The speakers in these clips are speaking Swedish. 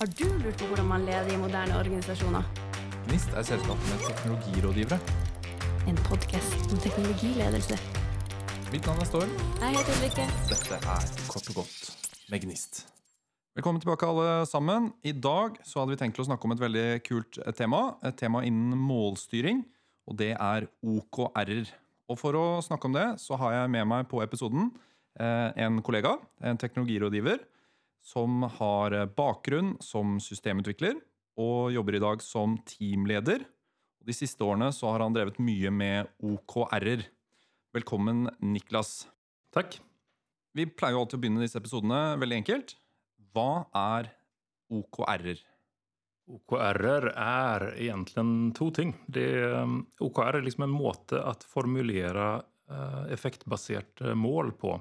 Har du lurt på hvordan man leder i moderne organisasjoner? Gnist er selskapet med teknologirådgivere. En podkast om teknologiledelse. Mitt navn er Storm. Jeg heter Ulrikke. Dette er Kort og godt med Gnist. Velkommen tilbake, alle sammen. I dag så hadde vi tenkt å snakke om et veldig kult eh, tema. Et tema innen målstyring, og det er OKR-er. Og For å snakke om det så har jeg med meg på episoden eh, en kollega, en teknologirådgiver, som har eh, bakgrunn som systemutvikler og jobber i dag som teamleder. De siste årene så har han drevet mye med OKR-er. Velkommen, Niklas. Takk. Vi pleier jo alltid å begynne disse episodene veldig enkelt. Hva er OKR-er? OKR er egentlig to ting. Det um, OKR er liksom en måte å formulere uh, effektbaserte mål på.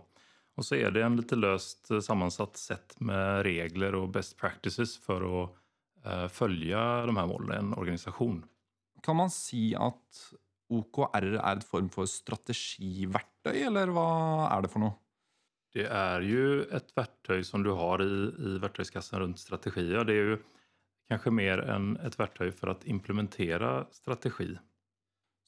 Og så er det en litt løst uh, sammensatt sett med regler og best practices for å uh, følge de her målene i en organisasjon. Kan man si at OKR er et form for strategiverktøy, eller hva er det for noe? Det er jo et verktøy som du har i, i verktøyskassen rundt strategier. Det er jo kanskje mer enn et verktøy for å implementere strategi.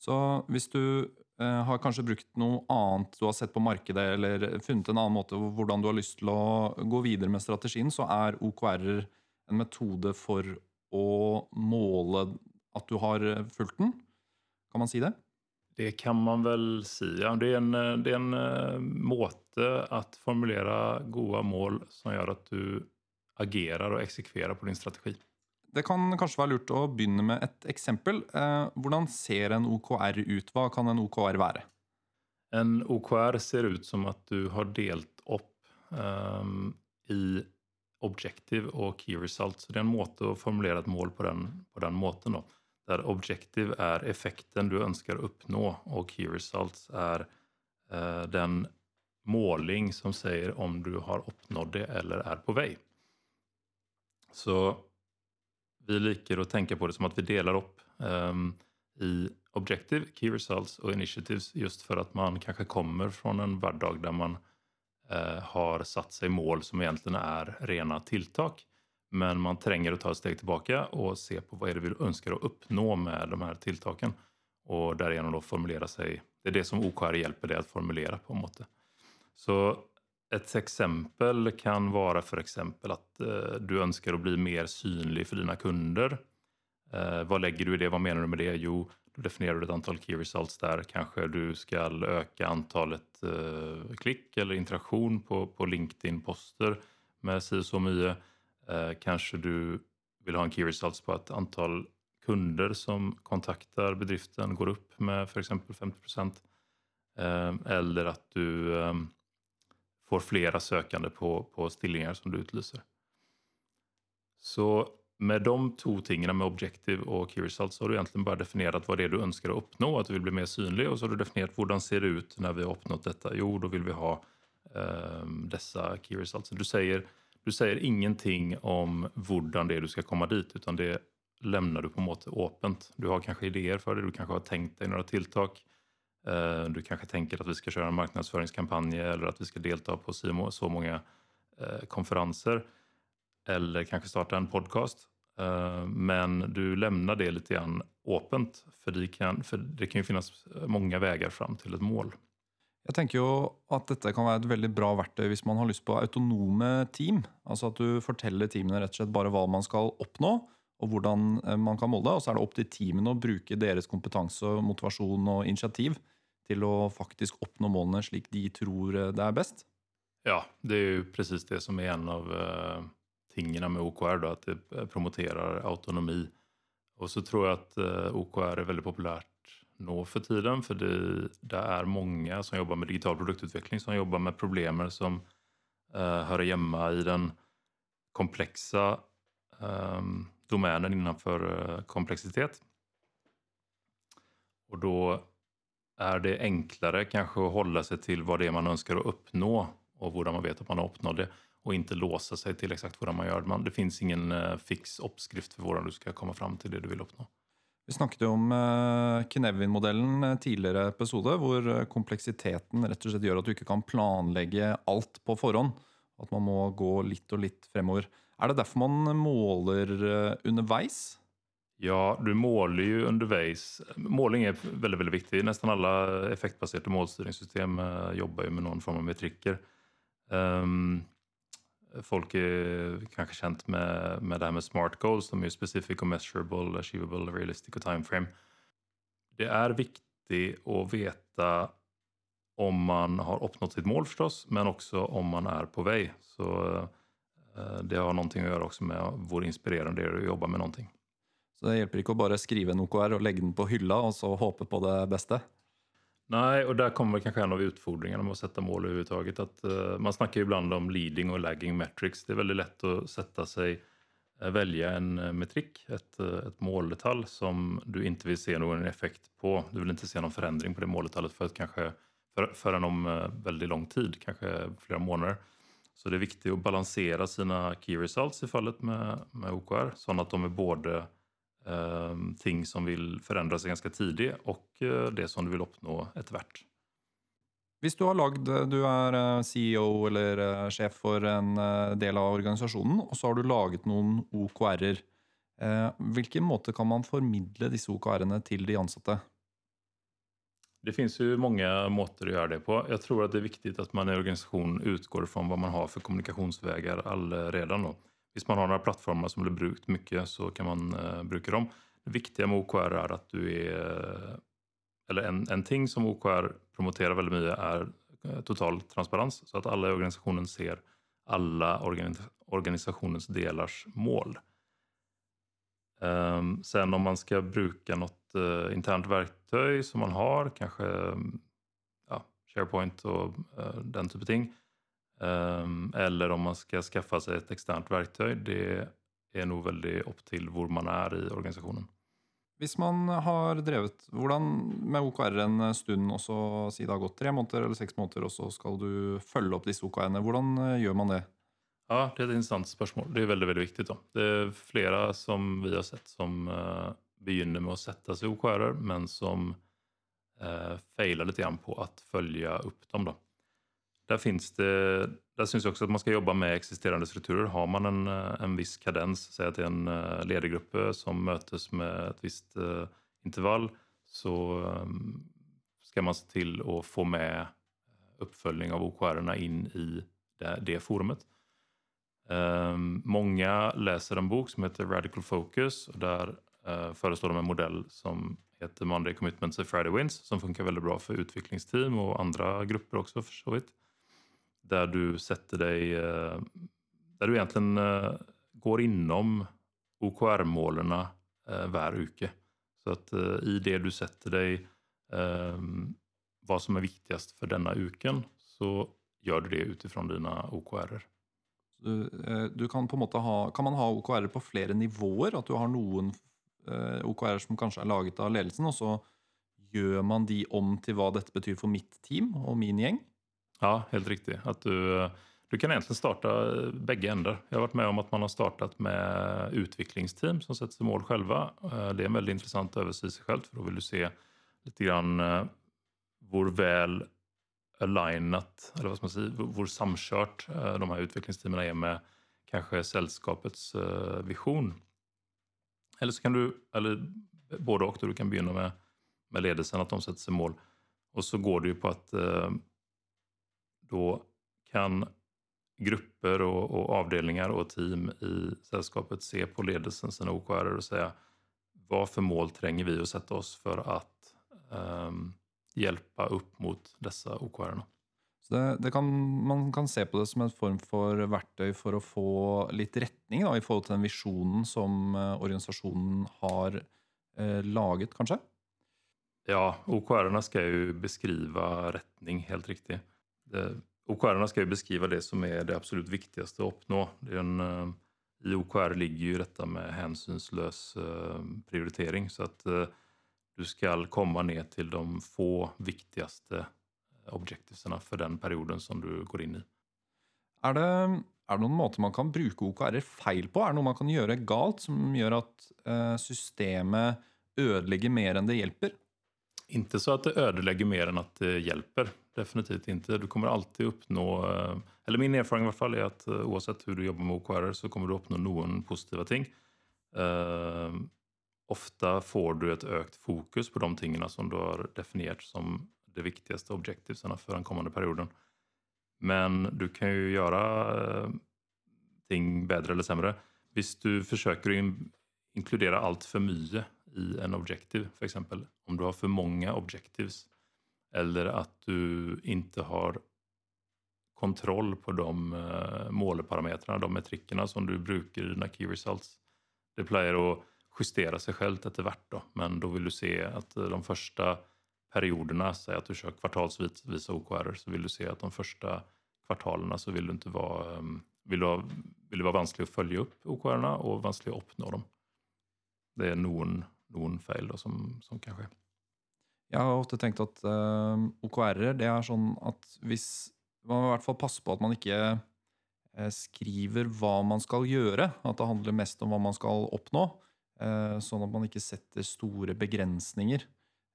Så hvis du eh, Eh, har kanskje brukt noe annet du har sett på markedet, eller funnet en annen måte hvordan du har lyst til å gå videre med strategien, så er OKR en metode for å måle at du har eh, fulgt den. Kan man si det? Det kan man vel si, ja. Det er en, eh, det er en måte å formulere gode mål som gjør at du agerer og eksekverer på din strategi. Det kan kanskje være lurt å begynne med et eksempel. Eh, hvordan ser en OKR ut? Hva kan en OKR være? En OKR ser ut som at du har delt opp um, ehm, i objective og key result. Så det er en måte å formulere et mål på den, på den måten. Da. Der objective er effekten du ønsker å oppnå, og key results er uh, eh, den måling som sier om du har oppnådd det eller er på vei. Så vi liker att tänka på det som att vi delar upp um, i objective, key results och initiatives just för att man kanske kommer från en vardag där man uh, har satt sig mål som egentligen är rena tilltak. Men man tränger att ta ett steg tillbaka och se på vad är det vi önskar att uppnå med de här tilltaken och därigenom då formulera sig. Det är det som OKR hjälper dig att formulera på en måte. Så ett exempel kan vara för exempel att eh, du önskar att bli mer synlig för dina kunder. Eh, vad lägger du i det? Vad menar du med det? Jo, då definierar du ett antal key results där. Kanske du ska öka antalet eh, klick eller interaktion på, på LinkedIn-poster med si så mye. Eh, kanske du vill ha en key results på ett antal kunder som kontaktar bedriften går upp med för exempel 50 eh, Eller att du får flera sökande på, på stillinger som du utlyser. Så med de två tingene, med objective och key results, så har du egentligen bara definierat vad det är du önskar att uppnå, att du vill bli mer synlig, och så har du definierat hur hvordan ser ut när vi har uppnått detta. Jo, då vill vi ha eh, dessa key results. Du säger, du säger ingenting om hvordan det är du ska komma dit, utan det lämnar du på en måte åpent. Du har kanske idéer för det, du kanske har tänkt dig några tilltag, Eh, du kanske tänker att vi ska köra en marknadsföringskampanj eller att vi ska delta på så många eh, konferenser. Eller kanske starta en podcast. Eh, men du lämnar det lite grann öppet för de kan, det kan ju finnas många vägar fram till ett mål. Jag tänker ju att detta kan vara ett väldigt bra verktyg om man har lust på autonoma team. Alltså att du berättar teamen rätt og slett bare man ska uppnå och hur man kan måla. det. Og så är det upp till teamen att bruka deras kompetens, motivation och initiativ till att faktiskt uppnå målen slik de tror eh, det är bäst? Ja, det är ju precis det som är en av eh, uh, tingarna med OKR, då, att det eh, promoterar autonomi. Och så tror jag att uh, OKR är väldigt populärt nå för tiden, för det, det, är många som jobbar med digital produktutveckling som jobbar med problem som uh, hör hemma i den komplexa um, domänen innenfor komplexitet. Och då är det enklare kanske att hålla sig till vad det är man önskar att uppnå och hur man vet att man har uppnått det, och inte låsa sig till exakt hur man gör? det. Det ingen eh, fix uppskrift för hur du ska komma fram till det du vill uppnå. Vi snakket om uh, Knevin-modellen tidigare tidligere episode, hvor kompleksiteten rett og slett gjør at du ikke kan planlägga allt på förhand, att man må gå lite och lite fremover. Är det därför man måler eh, underveis? Ja, du målar ju under Waze. Målning är väldigt, väldigt viktigt. Nästan alla effektbaserade målstyrningssystem eh, jobbar ju med någon form av metriker. Um, folk är kanske känt med, med det här med smart goals. De är ju specific och measurable, achievable, realistic och time frame. Det är viktigt att veta om man har uppnått sitt mål förstås, men också om man är på väg. Så eh, det har någonting att göra också med vår inspirerande att jobba med någonting. Så det hjelper ikke å bare skrive en OKR och lägga den på hylla och så håpe på det bästa? Nej, och där kommer kanske en av utfordringarna med att sätta mål överhuvudtaget. Att, uh, eh, man snackar ju ibland om leading och lagging metrics. Det är väldigt lätt att sätta sig, uh, eh, välja en eh, uh, metrik, ett, ett måldetalj som du inte vill se någon effekt på. Du vill inte se någon förändring på det måldetaljet för att kanske för, förrän om väldigt lång tid, kanske flera månader. Så det är viktigt att balansera sina key results i fallet med, med OKR så att de är både ting som vill förändra sig ganska tidigt och eh, det som du vill uppnå etter hvert. Hvis du har lagd, du er eh, CEO eller eh, sjef for en eh, del av organisasjonen, og så har du laget noen OKR-er. Hvilken måte kan man formidle disse OKR-ene til de ansatte? Det finns ju många måter att göra det på. Jag tror att det är viktigt att man i organisation utgår från vad man har för kommunikationsvägar allredan. Då. Visst man har några plattformar som blir brukt mycket så kan man eh, bruka dem. Det viktiga med OKR är att du är... Eh, eller en, en ting som OKR promoterar väldigt mycket är eh, total transparens. Så att alla i organisationen ser alla organi organisationens delars mål. Um, sen om man ska bruka något uh, internt verktyg som man har, kanske mm, ja, SharePoint och den typen av ting eller om man ska skaffa sig ett externt verktyg. Det är nog väldigt upp till var man är i organisationen. Hvis man har drevet hvordan, med OKR en stund, og så si det har gått tre måneder eller seks måneder, og så skal du følge opp disse OKR-ene, hvordan eh, gjør man det? Ja, Det är ett intressant spörsmål. Det är väldigt, väldigt viktigt. Då. Det är flera som vi har sett som uh, begynner med att sätta sig OKR men som uh, lite grann på att följa upp dem. Då. Där, finns det, där syns också att man ska jobba med existerande strukturer. Har man en, eh, en viss kadens, säg att det är en eh, ledargrupp eh, som mötes med ett visst intervall, så ska man se till att få med uppföljning av OKR in i det, det forumet. Ehm, många läser en bok som heter Radical Focus och där föreslår de en modell som heter Monday Commitments and Friday Wins som funkar väldigt bra för utvecklingsteam och andra grupper också för så vitt där du sätter dig, eh, där du egentligen eh, går inom OKR-målen eh, varje var uke. Så att i det du sätter dig vad som är viktigast för denna uken så gör du det utifrån dina OKR. Du, du, kan på måte ha, kan man ha OKR på flera nivåer? Att du har någon OKR som kanske är laget av ledelsen och så gör man de om till vad detta betyder för mitt team och min gäng? Ja, helt riktigt. Att du, du kan egentligen starta eh, bägge ändar. Jag har varit med om att man har startat med utvecklingsteam som sätter sig mål själva. Eh, det är en väldigt intressant översyn i sig själv för då vill du se lite grann eh, hur väl alignat, eller vad ska man säga, hur samkört de här utvecklingsteamen är med kanske sällskapets vision. Eller så kan du, eller både och, då du kan begynna med, med ledelsen, att de sätter sig mål. Och så går det ju på att då kan grupper och, och, avdelningar och team i sällskapet se på ledelsen sina OKR och säga vad för mål tränger vi att sätta oss för att um, hjälpa upp mot dessa OKR. Så det, det kan, man kan se på det som en form för verktyg för att få lite rättning då, i förhållande till den visionen som uh, organisationen har uh, laget kanske? Ja, OKR ska ju beskriva rättning, helt riktigt. OKR ska ju beskriva det som är det absolut viktigaste att uppnå. En, eh, I OKR ligger ju detta med hänsynslös eh, prioritering så att eh, du ska komma ner till de få viktigaste objektivene för den perioden som du går in i. Är det, är det någon måte man kan bruka OKR fel på? Är det något man kan göra galt som gör att systemet ödelägger mer än det hjälper? Inte så att det ödelägger mer än att det hjälper definitivt inte. Du kommer alltid uppnå, eh, eller min erfarenhet i alla fall är att eh, oavsett hur du jobbar med OKR så kommer du uppnå någon positiva ting. Eh, ofta får du ett ökt fokus på de tingarna som du har definierat som det viktigaste objektiven för den kommande perioden. Men du kan ju göra ting bättre eller sämre. Visst du försöker in, inkludera allt för mycket i en objektiv, för exempel. Om du har för många objectives eller att du inte har kontroll på de eh, målparametrarna, de metrikerna som du brukar i dina key results. Det plöjer att justera sig självt efterhvert då, men då vill du se att eh, de första perioderna, säg att du kör kvartalsvisa OKR, så vill du se att de första kvartalerna så vill du inte vara, ehm, vill du ha, vill det vara vansklig att följa upp OKR och vansklig att uppnå dem. Det är någon, någon fel då som, som kan ske. Jeg har ofte tenkt at eh, uh, OKR-er det er sånn at hvis Man må i hvert fall passe på at man ikke uh, skriver hva man skal gjøre. At det handler mest om hva man skal oppnå. Uh, sånn at man ikke setter store begrensninger.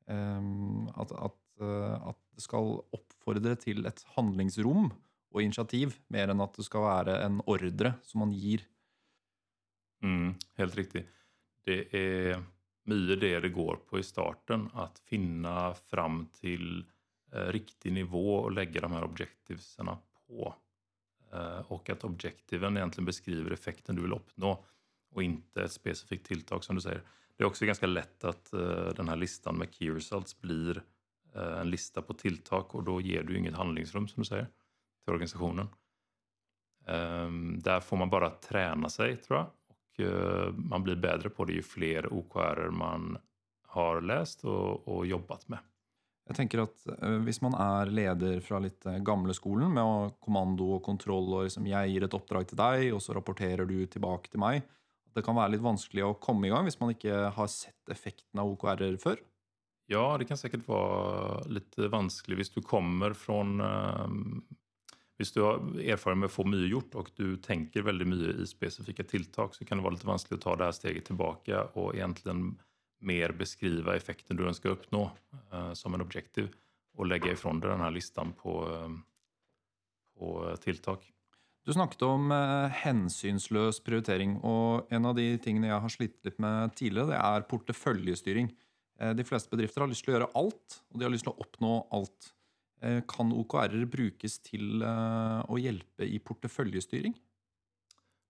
Um, at, at, at, det skal oppfordre til et handlingsrom og initiativ, mer enn at det skal være en ordre som man gir. Mm, helt riktig. Det er mycket det det går på i starten. Att finna fram till eh, riktig nivå och lägga de här objectivesen på. Eh, och att objektiven egentligen beskriver effekten du vill uppnå och inte ett specifikt tilltag som du säger. Det är också ganska lätt att eh, den här listan med key results blir eh, en lista på tilltag och då ger du inget handlingsrum som du säger till organisationen. Ehm, där får man bara träna sig tror jag man blir bättre på det ju fler OKR man har läst och, och jobbat med. Jeg tenker at uh, Hvis man leder fra litt uh, gamle skolen med kommando og kontroll og liksom, jeg gir et oppdrag til deg, og så rapporterer du tilbake til meg Det kan være litt vanskelig å komme i gang hvis man ikke har sett effekten av OKR-er før? Ja, det kan säkert vara lite vanskligt. Hvis du kommer från Visst du har erfarenhet med att få mycket gjort och du tänker väldigt mycket i specifika tilltag så kan det vara lite vanskligt att ta det här steget tillbaka och egentligen mer beskriva effekten du önskar uppnå eh, som en objektiv och lägga ifrån dig den här listan på, eh, på tilltag. Du snakket om eh, prioritering, och en av de tingene jag har slitt litt med tidigare det är porteføljestyring. Eh, de flesta bedrifter har lyst til å gjøre alt, og de har lyst til å oppnå alt. Eh, kan OKR-er brukes til eh, å att hjälpa i porteføljestyring?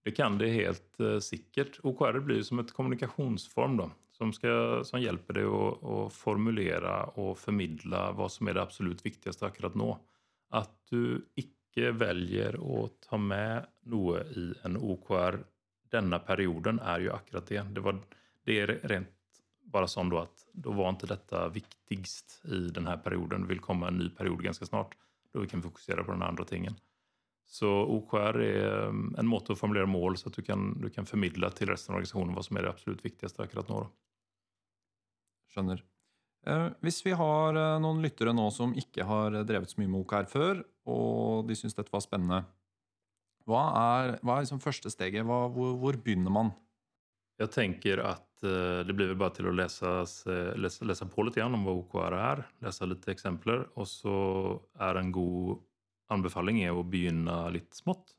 Det kan det helt eh, sikkert. OKR blir som ett kommunikationsform då, som, ska, som hjälper dig att, att, formulera och förmedla vad som är det absolut viktigaste akkurat nå. Att du icke väljer att ta med något i en OKR denna perioden är ju akkurat det. Det, var, det är rent bara som då att då var inte detta viktigst i den här perioden. Det vill komma en ny period ganska snart då vi kan fokusera på de andra tingen. Så OKR är um, en måte att formulera mål så att du kan, du kan förmedla till resten av organisationen vad som är det absolut viktigaste akkurat nå. Skjønner. Eh, hvis vi har eh, noen lyttere nå som ikke har drevet så mye med OKR før, og de syns dette var spennende, hva er, hva er liksom første steget? Hva, hvor, hvor begynner man? Jag tänker att eh, det blir väl bara till att läsa, eh, läsa, läsa på lite grann om vad OKR är, läsa lite exempel och så är en god anbefaling är att begynna lite smått.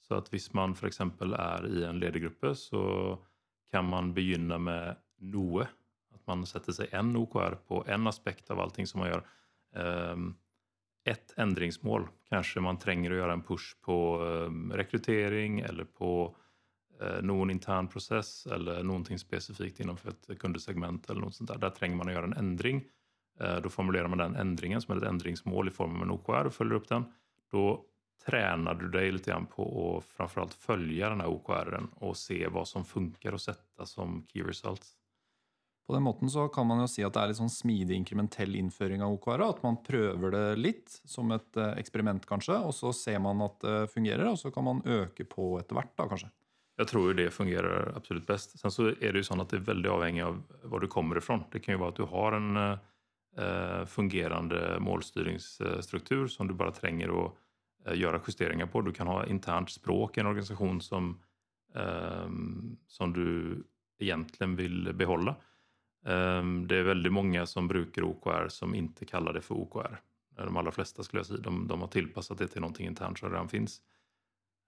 Så att visst man för exempel är i en ledergrupp så kan man begynna med noe. Att man sätter sig en OKR på en aspekt av allting som man gör. Ehm, ett ändringsmål. Kanske man tränger att göra en push på ehm, rekrytering eller på Eh, någon intern process eller någonting specifikt inom för ett kundsegment eller något sånt där. Där tränger man att göra en ändring. Eh, då formulerar man den ändringen som ett ändringsmål i form av en OKR och följer upp den. Då tränar du dig lite grann på att framförallt följa den här OKRen och se vad som funkar och sätta som key results. På den måten så kan man jo si att det är en smidig inkrementell införing av OKR. att man prövar det lite, som ett eh, experiment kanske, och så ser man att det fungerar och så kan man öka på ett vart då kanske. Jag tror ju det fungerar absolut bäst. Sen så är det ju så att det är väldigt avhängigt av var du kommer ifrån. Det kan ju vara att du har en eh, fungerande målstyrningsstruktur som du bara tränger att eh, göra justeringar på. Du kan ha internt språk i en organisation som, eh, som du egentligen vill behålla. Eh, det är väldigt många som brukar OKR som inte kallar det för OKR. De allra flesta skulle jag säga. De, de har tillpassat det till någonting internt som redan finns.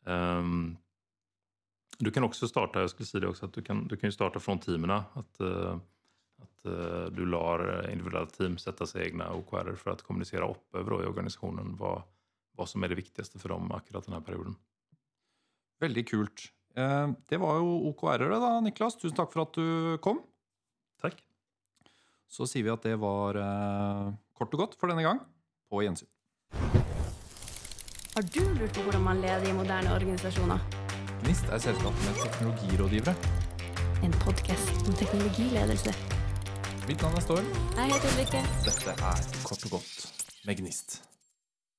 Ehm, du kan också starta, jag skulle säga det också, att du kan, du kan ju starta från teamen. Att, uh, att uh, du lar individuella team sätta sig egna OKR för att kommunicera upp över i organisationen vad, vad som är det viktigaste för dem akkurat den här perioden. Väldigt kult. Eh, det var ju OKR då, Niklas. Tusen tack för att du kom. Tack. Så säger vi att det var eh, kort och gott för denna gång. På gensyn. Har du lurt på hur man leder i moderna organisationer? Gnist är selskapet med teknologirådgivare. En podcast om teknologiledelse. Mitt namn är Storm. Jag heter Ulrika. Dette er Kort og godt med Gnist.